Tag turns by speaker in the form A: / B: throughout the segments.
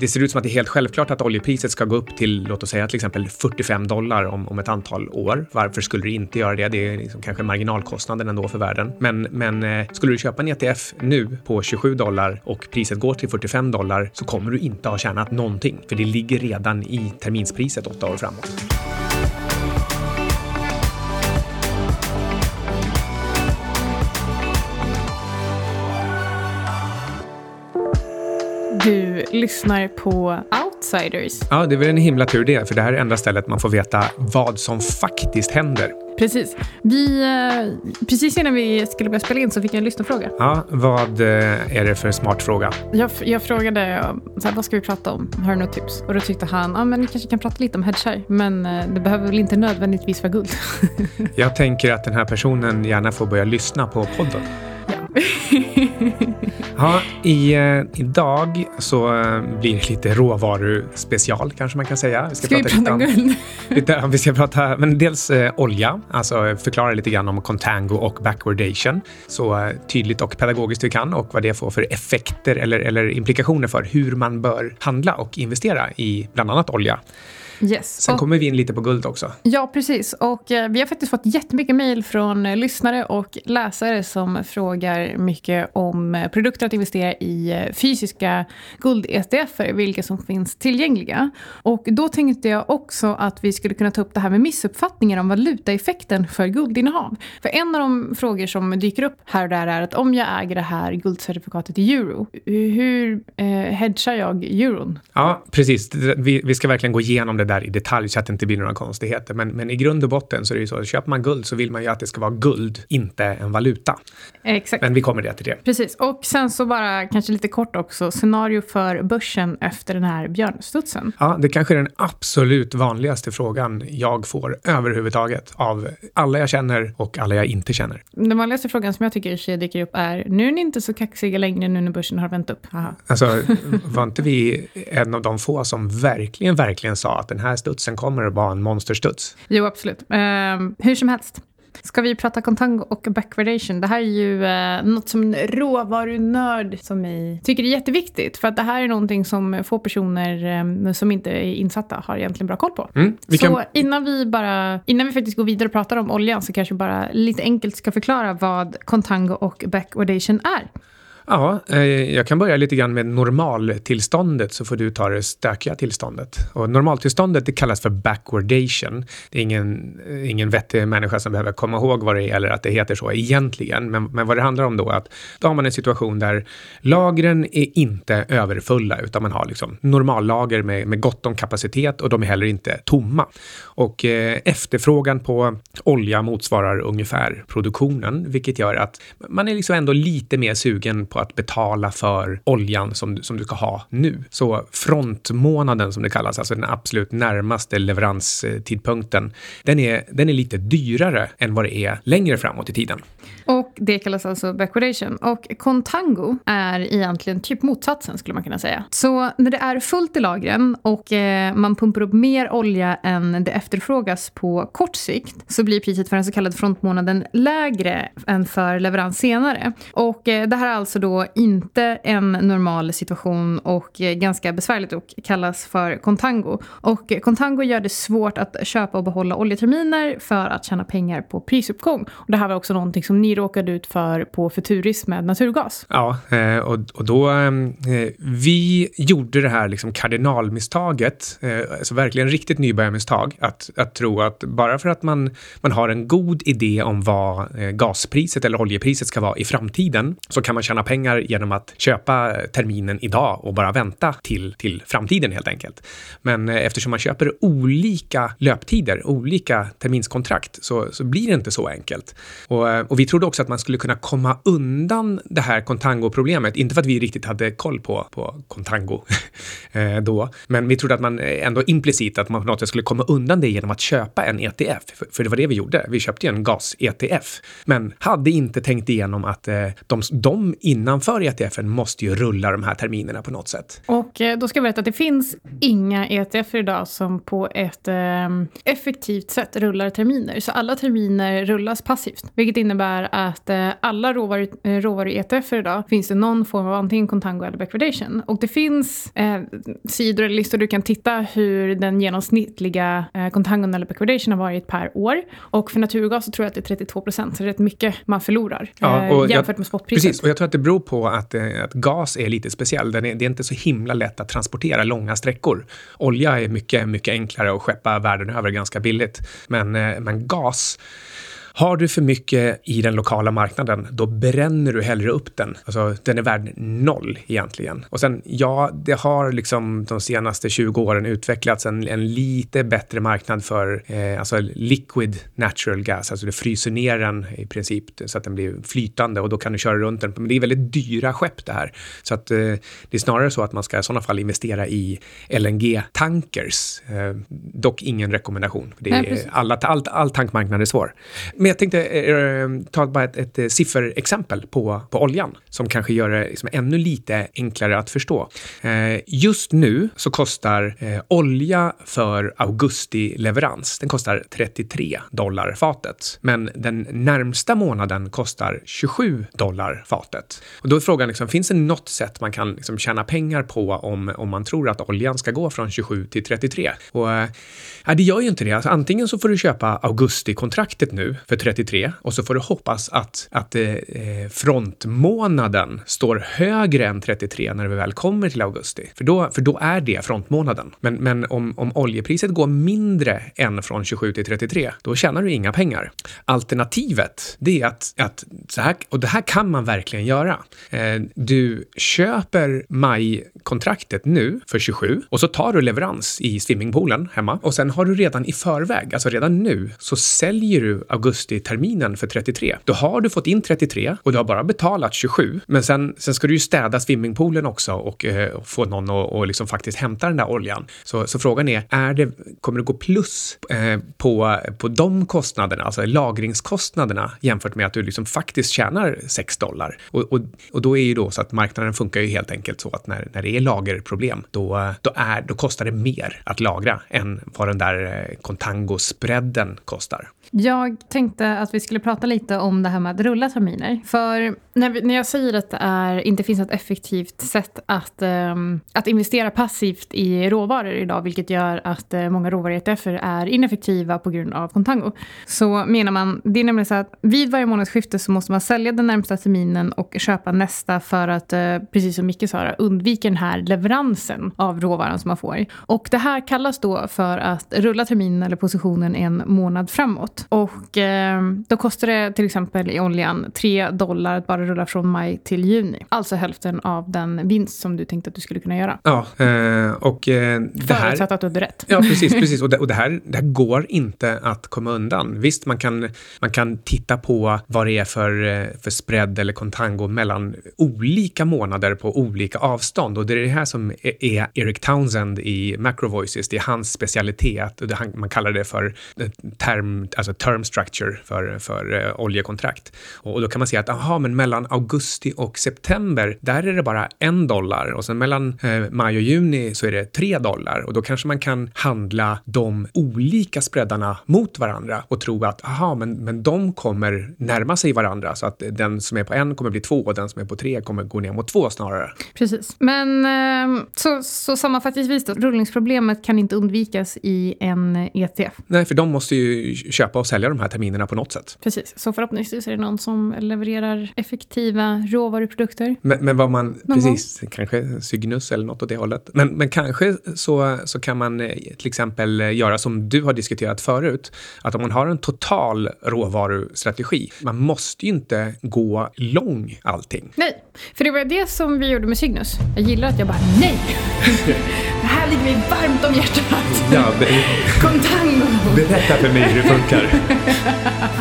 A: det ser ut som att det är helt självklart att oljepriset ska gå upp till, låt oss säga till exempel 45 dollar om, om ett antal år. Varför skulle det inte göra det? Det är liksom kanske marginalkostnaden ändå för världen. Men, men eh, skulle du köpa en ETF nu på 27 dollar och priset går till 45 dollar så kommer du inte ha tjänat någonting, för det ligger redan i terminspriset åtta år framåt.
B: Du lyssnar på Outsiders.
A: Ja, det är väl en himla tur det, för det här är enda stället man får veta vad som faktiskt händer.
B: Precis. Vi, eh, precis innan vi skulle börja spela in så fick jag en lyssnarfråga.
A: Ja, vad eh, är det för smart fråga?
B: Jag, jag frågade eh, så här, vad ska vi prata om? Har du något tips? Och då tyckte han ja, men ni kanske kan prata lite om hedgar, men det behöver väl inte nödvändigtvis vara guld.
A: Jag tänker att den här personen gärna får börja lyssna på podden.
B: ja.
A: I, eh, idag så eh, blir det lite råvaruspecial kanske man kan säga.
B: Ska vi prata
A: lite om-
B: guld?
A: Lite, vi ska prata men dels eh, olja, alltså förklara lite grann om contango och backwardation så eh, tydligt och pedagogiskt vi kan och vad det får för effekter eller, eller implikationer för hur man bör handla och investera i bland annat olja.
B: Yes.
A: Sen
B: Och-
A: kommer vi in lite på guld också.
B: Ja, precis. Och eh, vi har faktiskt fått jättemycket mejl från eh, lyssnare och läsare som frågar mycket om eh, produkter att investera i eh, fysiska guld-ETFer, vilka som finns tillgängliga. Och då tänkte jag också att vi skulle kunna ta upp det här med missuppfattningar om valutaeffekten för guldinnehav. För en av de frågor som dyker upp här och där är att om jag äger det här guldcertifikatet i euro, hur eh, hedgar jag euron?
A: Ja, precis. Vi, vi ska verkligen gå igenom det där i detalj så att det inte blir några konstigheter. Men, men i grund och botten så är det ju så att köper man guld så vill man ju att det ska vara guld, inte en valuta.
B: Exakt.
A: Men vi kommer det till det.
B: Precis, och sen så bara kanske lite kort också, scenario för börsen efter den här björnstudsen.
A: Ja, det kanske är den absolut vanligaste frågan jag får överhuvudtaget av alla jag känner och alla jag inte känner.
B: Den vanligaste frågan som jag tycker i sig dyker upp är, nu är ni inte så kaxiga längre nu när börsen har vänt upp. Haha.
A: Alltså, var inte vi en av de få som verkligen, verkligen sa att den här studsen kommer att vara en monsterstuds?
B: Jo, absolut. Ehm, hur som helst. Ska vi prata contango och backwardation? Det här är ju eh, något som en råvarunörd som mig tycker är jätteviktigt. För att det här är någonting som få personer eh, som inte är insatta har egentligen bra koll på.
A: Mm,
B: så
A: kan,
B: innan vi bara, innan vi faktiskt går vidare och pratar om oljan så kanske vi bara lite enkelt ska förklara vad contango och backwardation är
A: ja, eh, jag kan börja lite grann med normaltillståndet så får du ta det stökiga tillståndet. Och normaltillståndet det kallas för backwardation. Det är ingen, eh, ingen vettig människa som behöver komma ihåg vad det är eller att det heter så egentligen. Men, men vad det handlar om då är att då har man en situation där lagren är inte överfulla utan man har liksom normallager med, med gott om kapacitet och de är heller inte tomma. Och eh, efterfrågan på olja motsvarar ungefär produktionen, vilket gör att man är liksom ändå lite mer sugen på att betala för oljan som, du- som du ska ha nu. Så frontmånaden som det kallas, alltså den absolut närmaste leveranstidpunkten, den är, den är lite dyrare än vad det är längre framåt i tiden.
B: Och det kallas alltså backwardation. Och contango är egentligen typ motsatsen skulle man kunna säga. Så när det är fullt i lagren och eh, man pumpar upp mer olja än det efterfrågas på kort sikt så blir priset för den så kallade frontmånaden lägre än för leverans senare. Och eh, det här är alltså då inte en normal situation och eh, ganska besvärligt och kallas för contango. Och eh, contango gör det svårt att köpa och behålla oljeterminer för att tjäna pengar på prisuppgång. Och det här var också någonting som ni råkade ut för på Futuris med naturgas.
A: Ja, och, då... Vi gjorde det här liksom kardinalmisstaget, alltså verkligen riktigt nybörjarmisstag, att, att tro att bara för att man, man har en god idé om vad eh, gaspriset eller oljepriset ska vara i framtiden, så kan man tjäna pengar genom att köpa eh, terminen idag och bara vänta till, till framtiden helt enkelt. Men eh, eftersom man köper olika löptider, olika terminskontrakt, så, så blir det inte så enkelt. Och, och vi trodde också att man skulle kunna komma undan det här contango-problemet. Inte för att vi riktigt hade koll på, på contango då, men vi trodde att man ändå implicit att man på något sätt skulle komma undan det genom att köpa en ETF. För, det var det vi gjorde. Vi köpte ju en gas-ETF, men hade inte tänkt igenom att eh, de, de innanför ETFen måste ju rulla de här terminerna på något sätt.
B: Och eh, då ska jag berätta att det finns inga ETF idag som på ett eh, effektivt sätt rullar terminer. Så alla terminer rullas passivt, vilket innebär att eh, alla råvaror, råvaror i ETF idag finns det någon form av antingen contango eller backwardation. Och det finns eh, sidor eller listor du kan titta hur den genomsnittliga eh, contangon eller backwardation har varit per år. Och för naturgas så tror jag att det är 32 procent, så det är rätt mycket man förlorar ja, eh, jämfört
A: jag,
B: med spotpriset.
A: Precis, och jag tror att det beror på att, eh, att gas är lite speciell. Den är, det är inte så himla lätt att transportera långa sträckor. Olja är mycket, mycket enklare att skeppa världen över ganska billigt. Men, eh, men gas har du för mycket i den lokala marknaden, då bränner du hellre upp den. Alltså, den är värd noll egentligen. Och sen, ja, det har liksom de senaste 20 åren utvecklats en, en lite bättre marknad för eh, alltså liquid natural gas. Alltså du fryser ner den i princip så att den blir flytande och då kan du köra runt den. Men det är väldigt dyra skepp det här. Så att eh, det är snarare så att man ska i sådana fall investera i LNG-tankers. Eh, dock ingen rekommendation. Det är, Nej, alla, all, all tankmarknad är svår. Men jag tänkte eh, eh, ta bara ett, ett, ett sifferexempel på, på oljan som kanske gör det liksom ännu lite enklare att förstå. Eh, just nu så kostar eh, olja för augusti-leverans, den kostar 33 dollar fatet. Men den närmsta månaden kostar 27 dollar fatet. Och då är frågan, liksom, finns det något sätt man kan liksom, tjäna pengar på om, om man tror att oljan ska gå från 27 till 33? Och, eh, det gör ju inte det. Alltså, antingen så får du köpa augusti-kontraktet nu för 33 och så får du hoppas att, att eh, eh frontmånaden står högre än 33 när vi väl kommer till augusti. För då, för då är det frontmånaden. Men, men om, om oljepriset går mindre än från 27 till 33, då tjänar du inga pengar. Alternativet, det är att, att så här, och det här kan man verkligen göra. Eh, du köper majkontraktet nu för 27 och så tar du leverans i swimmingpoolen hemma och sen har du redan i förväg, alltså redan nu, så säljer du augusti terminen för 33. Då har du fått in 33 och du har bara betalat 27. Men sen, sen ska du ju städa swimmingpoolen också och eh, få någon att och liksom faktiskt hämta den där oljan. Så, så frågan är, är det, kommer det gå plus eh, på, på de kostnaderna, alltså lagringskostnaderna jämfört med att du liksom faktiskt tjänar 6 dollar? Och, och, och då är ju då så att marknaden funkar ju helt enkelt så att när, när det är lagerproblem, då, då, är, då kostar det mer att lagra än vad den där eh, kontango-spreaden kostar.
B: Jag tänkte att vi skulle prata lite om det här med att rulla terminer. För när, vi, när jag säger att det är, inte finns ett effektivt sätt att, um, att investera passivt i råvaror idag, vilket gör att uh, många råvaror är ineffektiva på grund av contango, så menar man, det är nämligen så att vid varje månadsskifte så måste man sälja den närmsta terminen och köpa nästa för att, uh, precis som Micke sa, undvika den här leveransen av råvaran som man får. Och det här kallas då för att rulla terminen eller positionen en månad framåt. Och eh, då kostar det till exempel i oljan 3 dollar att bara rulla från maj till juni. Alltså hälften av den vinst som du tänkte att du skulle kunna göra.
A: Ja, eh, och eh, det här...
B: Förutsatt att du hade rätt.
A: Ja, precis. precis. Och, det, och det, här, det här går inte att komma undan. Visst, man kan, man kan titta på vad det är för, eh, för spread eller contango mellan olika månader på olika avstånd. Och det är det här som är Eric Townsend i Macro Voices. Det är hans specialitet. Man kallar det för term, alltså term structure för, för uh, oljekontrakt. Och, då kan man se att aha, men mellan augusti och september, där är det bara en dollar och sen mellan uh, maj och juni så är det tre dollar och då kanske man kan handla de olika spreadarna mot varandra och tro att aha, men, men de kommer närma sig varandra så att den som är på en kommer bli två och den som är på tre kommer gå ner mot två snarare.
B: Precis. Men eh, så, så sammanfattningsvis då, rullningsproblemet kan inte undvikas i en ETF?
A: Nej, för de måste ju köpa och sälja de här terminerna på något sätt.
B: Precis, så förhoppningsvis är det någon som levererar effektiva råvaruprodukter.
A: Men, men vad man, någon precis, gång. kanske Cygnus eller något åt det hållet. Men, men kanske så, så kan man eh, till exempel eh, göra som du har diskuterat förut, att om man har en total råvarustrategi, man måste ju inte gå lång allting.
B: Nej, för det var det som vi gjorde med Cygnus. Jag gillar att jag bara, nej! det här ligger mig varmt om hjärtat. Ja, det... Contango!
A: Berätta för mig hur det funkar.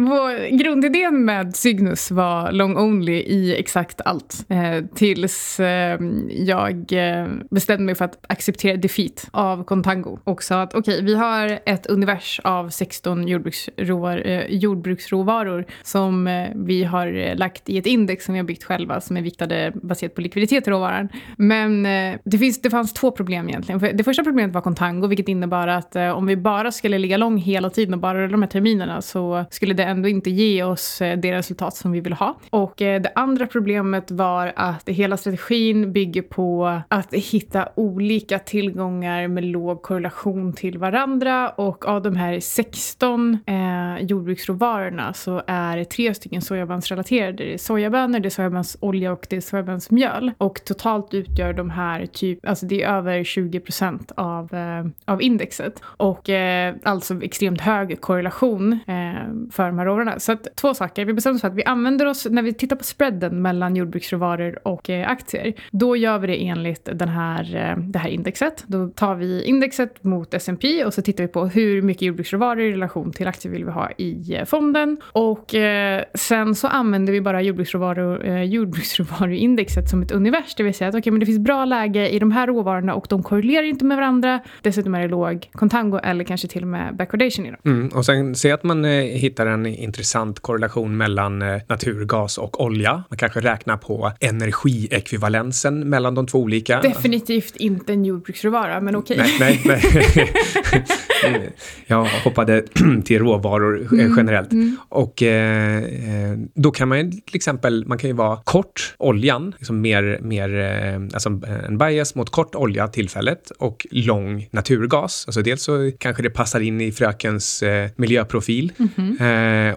B: Vår grundidén med Cygnus var long only i exakt allt. Eh, tills eh, jag eh, bestämde mig för att acceptera defeat av Contango. Och sa att okej, okay, vi har ett univers av 16 jordbruksråvar, eh, jordbruksråvaror som eh, vi har eh, lagt i ett index som vi har byggt själva som är viktade baserat på likviditet i råvaran. Men eh, det, finns, det fanns två problem egentligen. För det första problemet var Contango, vilket innebar att eh, om vi bara skulle ligga lång hela tiden och bara rulla de här terminerna så skulle det ändå inte ge oss eh, det resultat som vi vill ha. Och eh, det andra problemet var att hela strategin bygger på att hitta olika tillgångar med låg korrelation till varandra och av de här 16 eh, jordbruksråvarorna så är tre stycken sojabönsrelaterade. Det är sojabönor, det är sojabönsolja och det är sojabönsmjöl. Och totalt utgör de här typ, alltså det är över 20 procent av, eh, av indexet. Och eh, alltså extremt hög korrelation eh, för de här råvarorna. Så att, två saker, vi bestämde oss för att vi använder oss, när vi tittar på spreaden mellan jordbruksråvaror och eh, aktier, då gör vi det enligt den här, eh, det här indexet. Då tar vi indexet mot S&P och så tittar vi på hur mycket jordbruksråvaror i relation till aktier vill vi ha i eh, fonden. Och eh, sen så använder vi bara jordbruksråvaror, eh, jordbruksråvaruindexet som ett univers. Det vill säga att okay, men det finns bra läge i de här råvarorna och de korrelerar inte med varandra. Dessutom är det låg contango eller kanske till och med backwardation i dem.
A: Mm, och sen se att man eh, hittar en intressant korrelation mellan eh, naturgas och olja. Man kanske räknar på energiekvivalensen mellan de två olika.
B: Definitivt inte en jordbruksråvara, men okej.
A: Okay. Nej, nej, nej. Jag hoppade till råvaror eh, mm, generellt. Mm. Och eh, eh, då kan man till exempel, man kan ju vara kort oljan, liksom mer, mer, eh, alltså en bias mot kort olja tillfället och lång naturgas. Alltså dels så kanske det passar in i frökens eh, miljöprofil mm.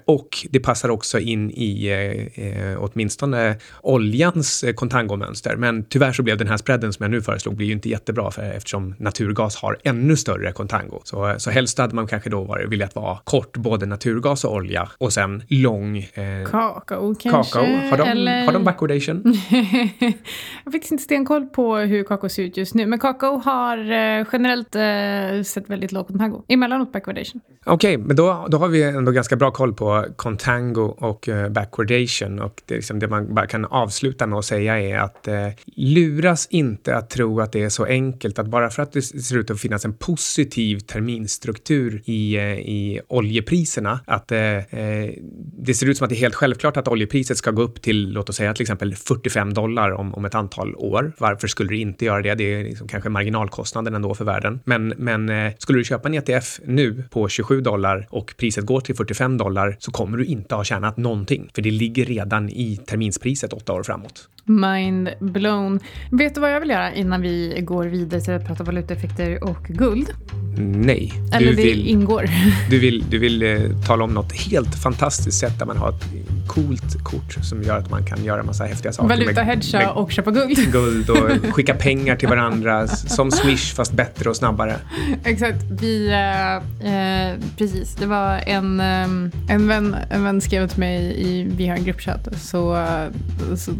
A: Och det passar också in i eh, åtminstone oljans kontangomönster. Men tyvärr så blev den här spreaden som jag nu föreslog blir ju inte jättebra för, eftersom naturgas har ännu större kontango. Så, så helst hade man kanske då varit, velat vara kort både naturgas och olja och sen lång...
B: Eh, kakao kanske?
A: Kakao. Har de, eller... har de backwardation?
B: jag har faktiskt inte stenkoll på hur kakao ser ut just nu, men kakao har eh, generellt eh, sett väldigt låg kontango. Emellanåt backwardation.
A: Okej, okay, men då, då har vi ändå ganska bra koll på contango och eh, backwardation och det, liksom det man bara kan avsluta med att säga är att eh, luras inte att tro att det är så enkelt att bara för att det ser ut att finnas en positiv terminstruktur i, eh, i oljepriserna, att eh, eh, det ser ut som att det är helt självklart att oljepriset ska gå upp till, låt oss säga till exempel 45 dollar om, om ett antal år. Varför skulle det inte göra det? Det är liksom kanske marginalkostnaden ändå för världen. Men, men eh, skulle du köpa en ETF nu på 27 dollar och priset går till 45 dollar så kommer du inte ha tjänat någonting, för det ligger redan i terminspriset åtta år framåt.
B: Mind blown. Vet du vad jag vill göra innan vi går vidare till att prata valutaeffekter och guld?
A: Nej.
B: Eller du det vill, ingår.
A: Du vill, du vill eh, tala om något helt fantastiskt sätt där man har ett coolt kort som gör att man kan göra en massa häftiga saker.
B: Valutahedga och köpa guld.
A: Guld och skicka pengar till varandra som Swish fast bättre och snabbare.
B: Exakt. Vi, eh, eh, precis, det var en, eh, en, vän, en vän skrev till mig i, vi har en gruppchatt, så, eh, så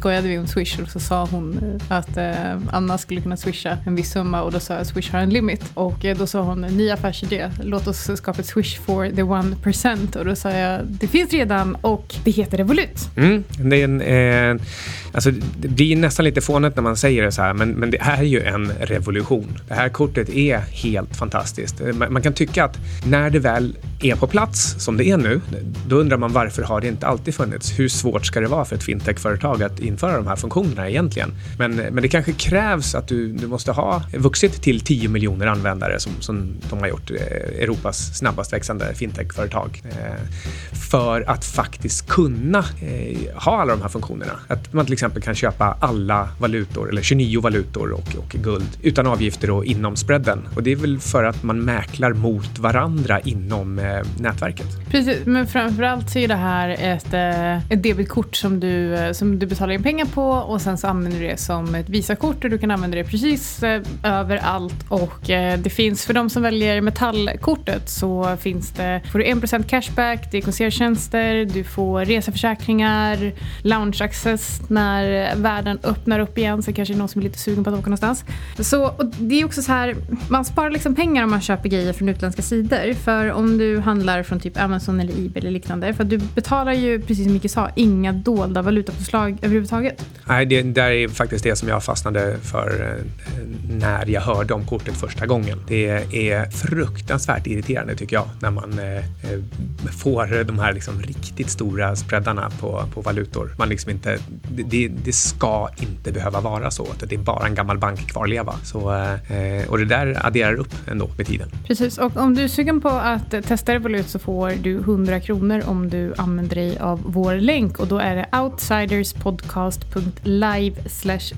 B: skojade vi om Swish och så sa hon eh, att eh, Anna skulle kunna swisha en viss summa och då sa jag Swish har en limit. Och eh, då sa hon ny affärsidé, låt oss skapa ett Swish for the one percent. Och då sa jag det finns redan och det heter Revolut.
A: Mm, det är en, eh, alltså, det blir nästan lite fånigt när man säger det så här, men, men det är ju en revolution. Det här kortet är helt fantastiskt. Man, man kan tycka att när det väl är på plats, som det är nu, då undrar man varför har det inte alltid funnits? Hur svårt ska det vara för ett fintechföretag att införa de här funktionerna egentligen? Men, men det kanske krävs att du, du måste ha vuxit till 10 miljoner användare som, som de har gjort, eh, Europas snabbast växande fintechföretag, eh, för att faktiskt kunna eh, ha alla de här funktionerna. Att man till exempel kan köpa alla valutor, eller 29 valutor och, och guld utan avgifter och inom spreaden. Och det är väl för att man mäklar mot varandra inom eh, nätverket.
B: Precis, men framförallt så är det här ett, eh, ett debitkort som du, eh, som du betalar in pengar på och sen så använder du det som ett Visakort och du kan använda det precis eh, överallt och eh, det finns för de som väljer metallkortet så finns det, får du 1% cashback, det är konserttjänster, du får reseförsäkringar, lounge access när när världen öppnar upp igen så kanske det är någon som är lite sugen på att åka någonstans. Så, och det är också så här, man sparar liksom pengar om man köper grejer från utländska sidor. För om du handlar från typ Amazon eller Ebay eller liknande, för du betalar ju, precis som Micke sa, inga dolda valutapåslag överhuvudtaget.
A: Nej, det där är faktiskt det som jag fastnade för eh, när jag hörde om kortet första gången. Det är fruktansvärt irriterande tycker jag när man eh, eh får de här liksom riktigt stora spreadarna på, på valutor. Man liksom inte, det, det ska inte behöva vara så att det är bara en gammal bankkvarleva. Så, eh, och det där adderar upp ändå med tiden.
B: Precis, och om du är sugen på att testa Revolut så får du 100 kronor om du använder dig av vår länk och då är det outsiderspodcast.live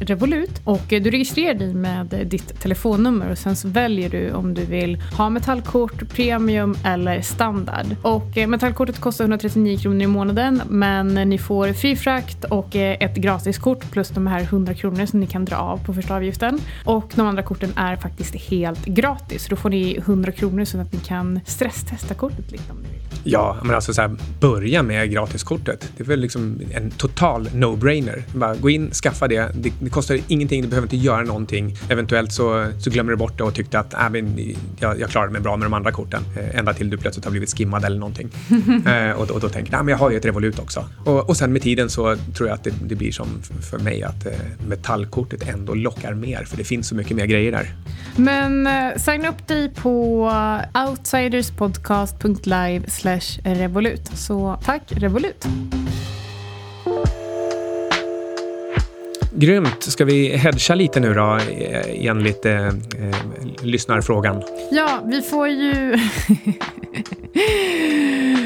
B: revolut och du registrerar dig med ditt telefonnummer och sen så väljer du om du vill ha metallkort, premium eller standard. Och eh, metallkortet kostar 139 kronor i månaden men ni får fri frakt och eh, ett gratis gratiskort plus de här 100 kronor som ni kan dra av på första avgiften. Och de andra korten är faktiskt helt gratis. Då får ni 100 kronor så att ni kan stresstesta kortet lite om ni vill.
A: Ja, men alltså så här, börja med gratiskortet. Det är väl liksom en total no-brainer. Bara gå in, skaffa det. det. det. kostar ingenting, du behöver inte göra någonting. Eventuellt så, så glömmer du bort det och tyckte att äh, men, jag, jag klarar mig bra med de andra korten. Eh, ända till du plötsligt har blivit skimmad eller någonting. eh, och, och, då tänker du, men jag har ju ett Revolut också. Och, och sen med tiden så tror jag att det, det blir som för mig att eh, metallkortet ändå lockar mer, för det finns så mycket mer grejer där.
B: Men eh, signa upp dig på outsiderspodcast.live revolut. Så tack Revolut!
A: Grymt. Ska vi hedga lite nu då enligt eh, eh, lyssnarfrågan?
B: Ja, vi får ju...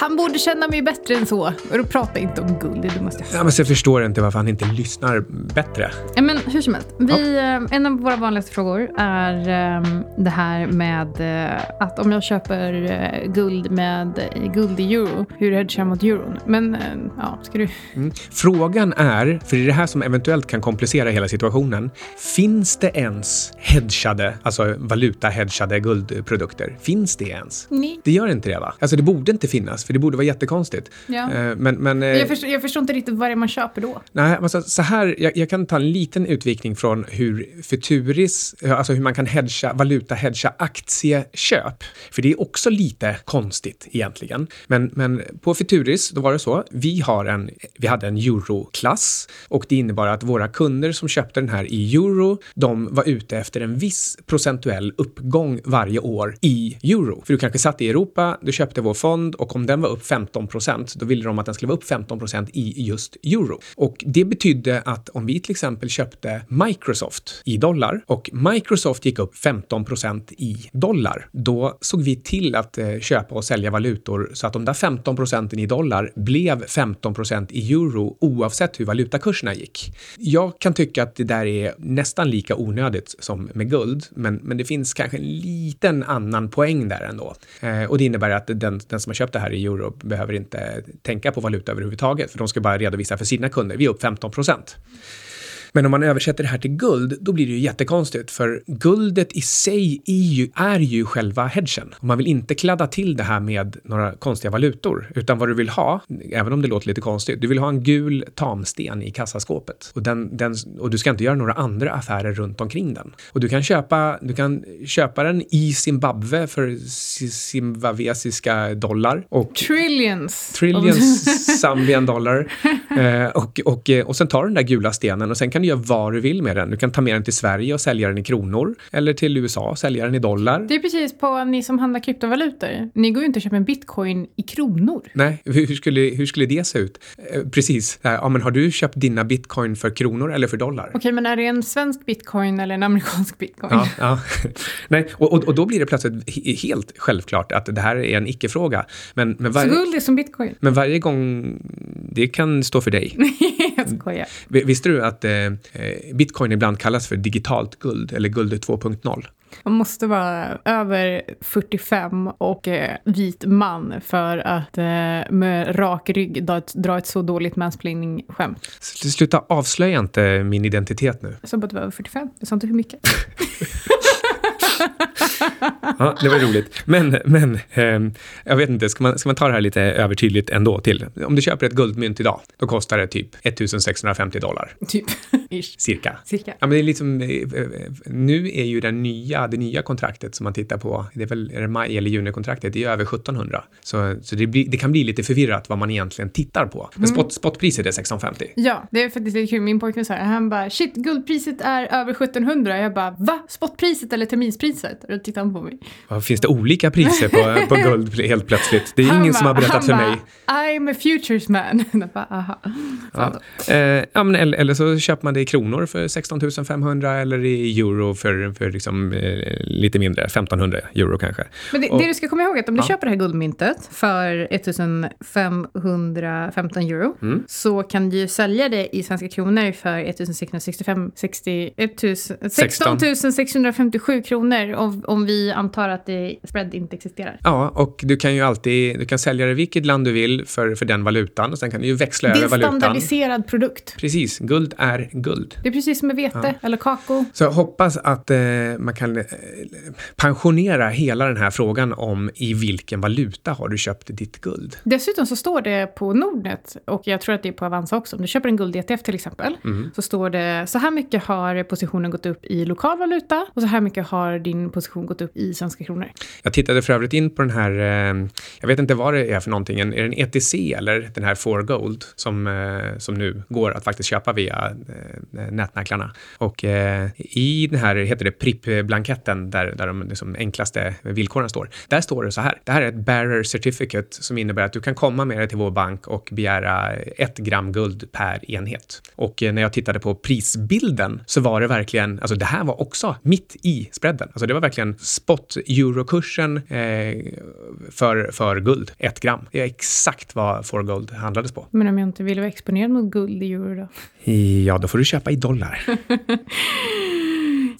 B: Han borde känna mig bättre än så. Och då prata inte om guld, det måste
A: jag ja, men så jag förstår inte varför han inte lyssnar bättre.
B: Ja, men hur som helst. Vi, ja. Eh, en av våra vanligaste frågor är um, det här med uh, att om jag köper uh, guld med uh, guld i euro, hur hedgar jag mot euron? Men ja, ska du...
A: Mm. Frågan är, för det är det här som eventuellt kan komplicera hela situationen. Finns det ens hedgade, alltså valuta-hedgade guldprodukter? Finns det ens?
B: Nej.
A: Det gör inte det va? Alltså det borde inte finnas för det borde vara jättekonstigt.
B: Ja.
A: Eh, men, men,
B: jag, eh, förstår, jag förstår inte riktigt vad det är man köper då.
A: Nej, alltså, så här, jag, jag, kan ta en liten utvikning från hur Futuris, alltså hur man kan hedga, valuta hedga aktieköp. För det är också lite konstigt egentligen. Men, men på Futuris, då var det så, vi, har en, vi hade en euroklass och det innebar att våra kunder som köpte den här i euro, de var ute efter en viss procentuell uppgång varje år i euro. För du kanske satt i Europa, du köpte vår fond och om den den var upp 15 procent, då ville de att den skulle vara upp 15 procent i just euro. Och det betydde att om vi till exempel köpte Microsoft i dollar och Microsoft gick upp 15 procent i dollar, då såg vi till att eh, köpa och sälja valutor så att de där 15 procenten i dollar blev 15 procent i euro oavsett hur valutakurserna gick. Jag kan tycka att det där är nästan lika onödigt som med guld, men, men det finns kanske en liten annan poäng där ändå. Eh, och det innebär att den, den som har köpt det här i Europe behöver inte tänka på valuta överhuvudtaget, för de ska bara redovisa för sina kunder. Vi är upp 15 procent. Men om man översätter det här till guld, då blir det ju jättekonstigt, för guldet i sig är ju, är ju själva hedgen. Och man vill inte kladda till det här med några konstiga valutor, utan vad du vill ha, även om det låter lite konstigt, du vill ha en gul tamsten i kassaskåpet. Och, den, den, och du ska inte göra några andra affärer runt omkring den. Och du kan köpa, du kan köpa den i Zimbabwe för zimbabwesiska dollar. Och
B: trillions!
A: Trillions Zambian dollar. eh, och, och, och sen tar du den där gula stenen och sen kan du göra vad du vill med den. Du kan ta med den till Sverige och sälja den i kronor eller till USA och sälja den i dollar.
B: Det är precis på ni som handlar kryptovalutor. Ni går ju inte och köper en bitcoin i kronor.
A: Nej, hur skulle, hur skulle det se ut? Eh, precis. Ja, men har du köpt dina bitcoin för kronor eller för dollar?
B: Okej, men är det en svensk bitcoin eller en amerikansk bitcoin?
A: Ja, ja. Nej, och, och, och, då blir det plötsligt helt självklart att det här är en icke-fråga. Men, men
B: varje, Så guld är som bitcoin?
A: Men varje gång, det kan stå för dig.
B: Jag skojar.
A: Visste du att eh, Eh, bitcoin ibland kallas för digitalt guld eller guld 2.0.
B: Man måste vara över 45 och eh, vit man för att eh, med rak rygg dra ett, dra ett så dåligt mansplaining-skämt.
A: Sluta avslöja inte min identitet nu.
B: Jag sa bara att du var över 45. Jag sa inte hur mycket.
A: ja, det var roligt. Men, men eh, jag vet inte, ska man, ska man ta det här lite övertydligt ändå till? Om du köper ett guldmynt idag, då kostar det typ 1650 dollar.
B: Typ. Ish.
A: Cirka.
B: Cirka.
A: Ja, men det är liksom, eh, eh, nu är ju den nya, det nya kontraktet som man tittar på, det är väl är det maj eller juni-kontraktet, det är över 1700. Så, så det, blir, det kan bli lite förvirrat vad man egentligen tittar på. Men spot, spotpriset är 1650.
B: Ja, det är faktiskt lite kul. Min pojkvän sa. Han bara shit, guldpriset är över 1700. Jag bara va? Spotpriset eller terminspriset? Och då tittade han på mig.
A: Finns det olika priser på, på guld helt plötsligt? Det är
B: Han
A: ingen som
B: bara-
A: har berättat för mig.
B: I'm a futures man. Bara, aha.
A: Ja. Eh, ja, men eller, eller så köper man det i kronor för 16 500 eller i euro för, för liksom, eh, lite mindre, 1500 euro kanske.
B: Men det,
A: Och-
B: det du ska komma ihåg är att om du
A: Ja.
B: köper det här guldmyntet för 1515 euro
A: Mm.
B: så kan du sälja det i svenska kronor för 1665, 60, 1000 16 657 kronor om, om vi antar att det spread inte existerar.
A: Ja, och du kan ju alltid du kan sälja det i vilket land du vill för, för den valutan och sen kan du ju växla
B: Det är
A: över
B: en
A: valutan.
B: standardiserad produkt.
A: Precis, guld är guld.
B: Det är precis som med vete eller kakao.
A: Så jag hoppas att eh, man kan eh, pensionera hela den här frågan om i vilken valuta har du köpt ditt guld.
B: Dessutom så står det på Nordnet, och jag tror att det är på Avanza också, om du köper en guld-ETF till exempel,
A: Mm.
B: så står det så här mycket har positionen gått upp i lokal valuta och så här mycket har din position gått upp i svenska kronor.
A: Jag tittade för övrigt in på den här, eh, jag vet inte vad det är för någonting, är det en ETC eller den här For Gold som, eh, som nu går att faktiskt köpa via eh, nätmäklarna. Och i den här, heter det PRIP-blanketten där, där de liksom enklaste villkoren står, där står det så här, det här är ett bearer certificate som innebär att du kan komma med det till vår bank och begära ett gram guld per enhet. Och när jag tittade på prisbilden så var det verkligen, alltså det här var också mitt i spreaden. Alltså det var verkligen spot eurokursen eh, för, för guld, ett gram. Det är exakt vad For Gold handlades på.
B: Men om jag inte vill vara exponerad mot guld i euro då?
A: Ja, då får du köpa i dollar.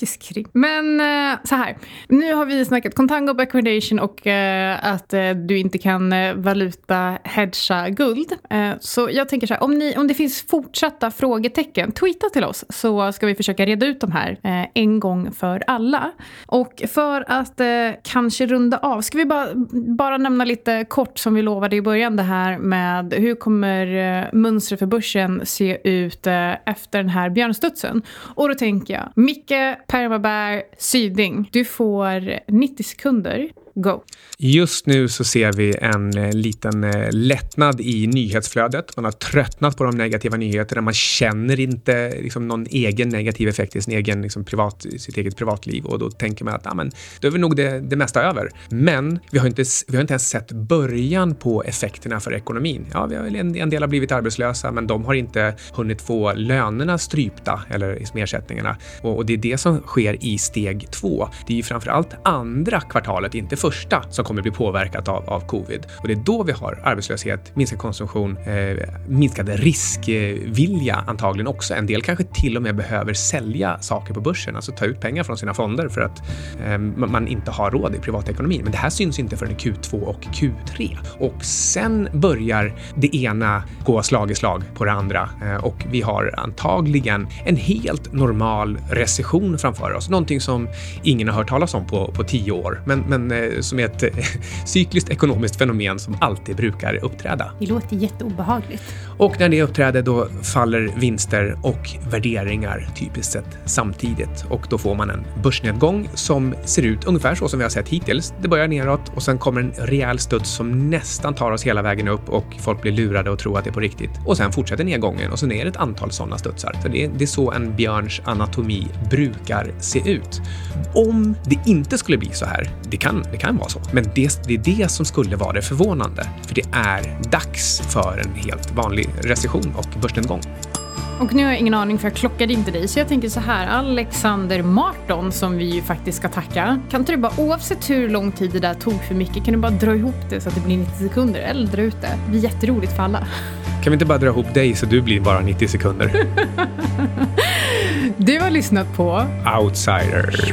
B: Just. Men eh, så här, nu har vi snackat contango, backwardation och eh, att eh, du inte kan valuta hedga guld. Så jag tänker så här, om, ni, om det finns fortsatta frågetecken, tweeta till oss så ska vi försöka reda ut de här en gång för alla. Och för att kanske runda av, ska vi bara, bara nämna lite kort som vi lovade i början det här med hur kommer mönstret för börsen se ut efter den här björnstudsen? Och då tänker jag, Micke Permabär, Syding, du får 90 sekunder. Go.
A: Just nu så ser vi en eh, liten eh, lättnad i nyhetsflödet. Man har tröttnat på de negativa nyheterna. Man känner inte liksom, någon egen negativ effekt i sin egen, liksom, privat, sitt eget privatliv och då tänker man att ah, men, då är väl nog det, det mesta över. Men vi har, inte, vi har inte ens sett början på effekterna för ekonomin. Ja, vi har, en, en del har blivit arbetslösa, men de har inte hunnit få lönerna strypta eller liksom ersättningarna. Och, och det är det som sker i steg två. Det är ju framför allt andra kvartalet, inte första, första som kommer bli påverkat av, av covid. Och det är då vi har arbetslöshet, minskad konsumtion, eh, minskad riskvilja antagligen också. En del kanske till och med behöver sälja saker på börsen, alltså ta ut pengar från sina fonder för att eh, man inte har råd i privatekonomin. Men det här syns inte förrän i Q2 och Q3. Och sen börjar det ena gå slag i slag på det andra eh, och vi har antagligen en helt normal recession framför oss. Någonting som ingen har hört talas om på, på tio år, men, men eh, som är ett eh, cykliskt ekonomiskt fenomen som alltid brukar uppträda.
B: Det låter jätteobehagligt.
A: Och när det uppträder då faller vinster och värderingar typiskt sett samtidigt och då får man en börsnedgång som ser ut ungefär så som vi har sett hittills. Det börjar neråt och sen kommer en rejäl studs som nästan tar oss hela vägen upp och folk blir lurade och tror att det är på riktigt. Och sen fortsätter nedgången och sen är det ett antal sådana studsar. Så det är, det är så en björns anatomi brukar se ut. Om det inte skulle bli så här, det kan, det kan vara så, men det, det är det som skulle vara det förvånande. För det är dags för en helt vanlig recession och börsnedgång.
B: Och nu har jag ingen aning för jag klockade inte dig. Så jag tänker så här, Alexander Marton som vi ju faktiskt ska tacka. Kan inte du bara, oavsett hur lång tid det där tog för mycket, kan du bara dra ihop det så att det blir 90 sekunder? Eller dra ut det. Det blir jätteroligt för alla.
A: Kan vi inte bara dra ihop dig så du blir bara 90 sekunder?
B: Du har lyssnat på
A: Outsiders.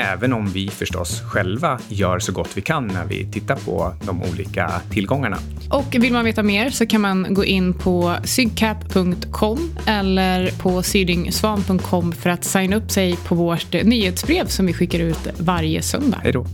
A: även om vi förstås själva gör så gott vi kan när vi tittar på de olika tillgångarna.
B: Och vill man veta mer så kan man gå in på sygcap.com eller på sydingsvan.com för att signa upp sig på vårt nyhetsbrev som vi skickar ut varje söndag.
A: Hej då.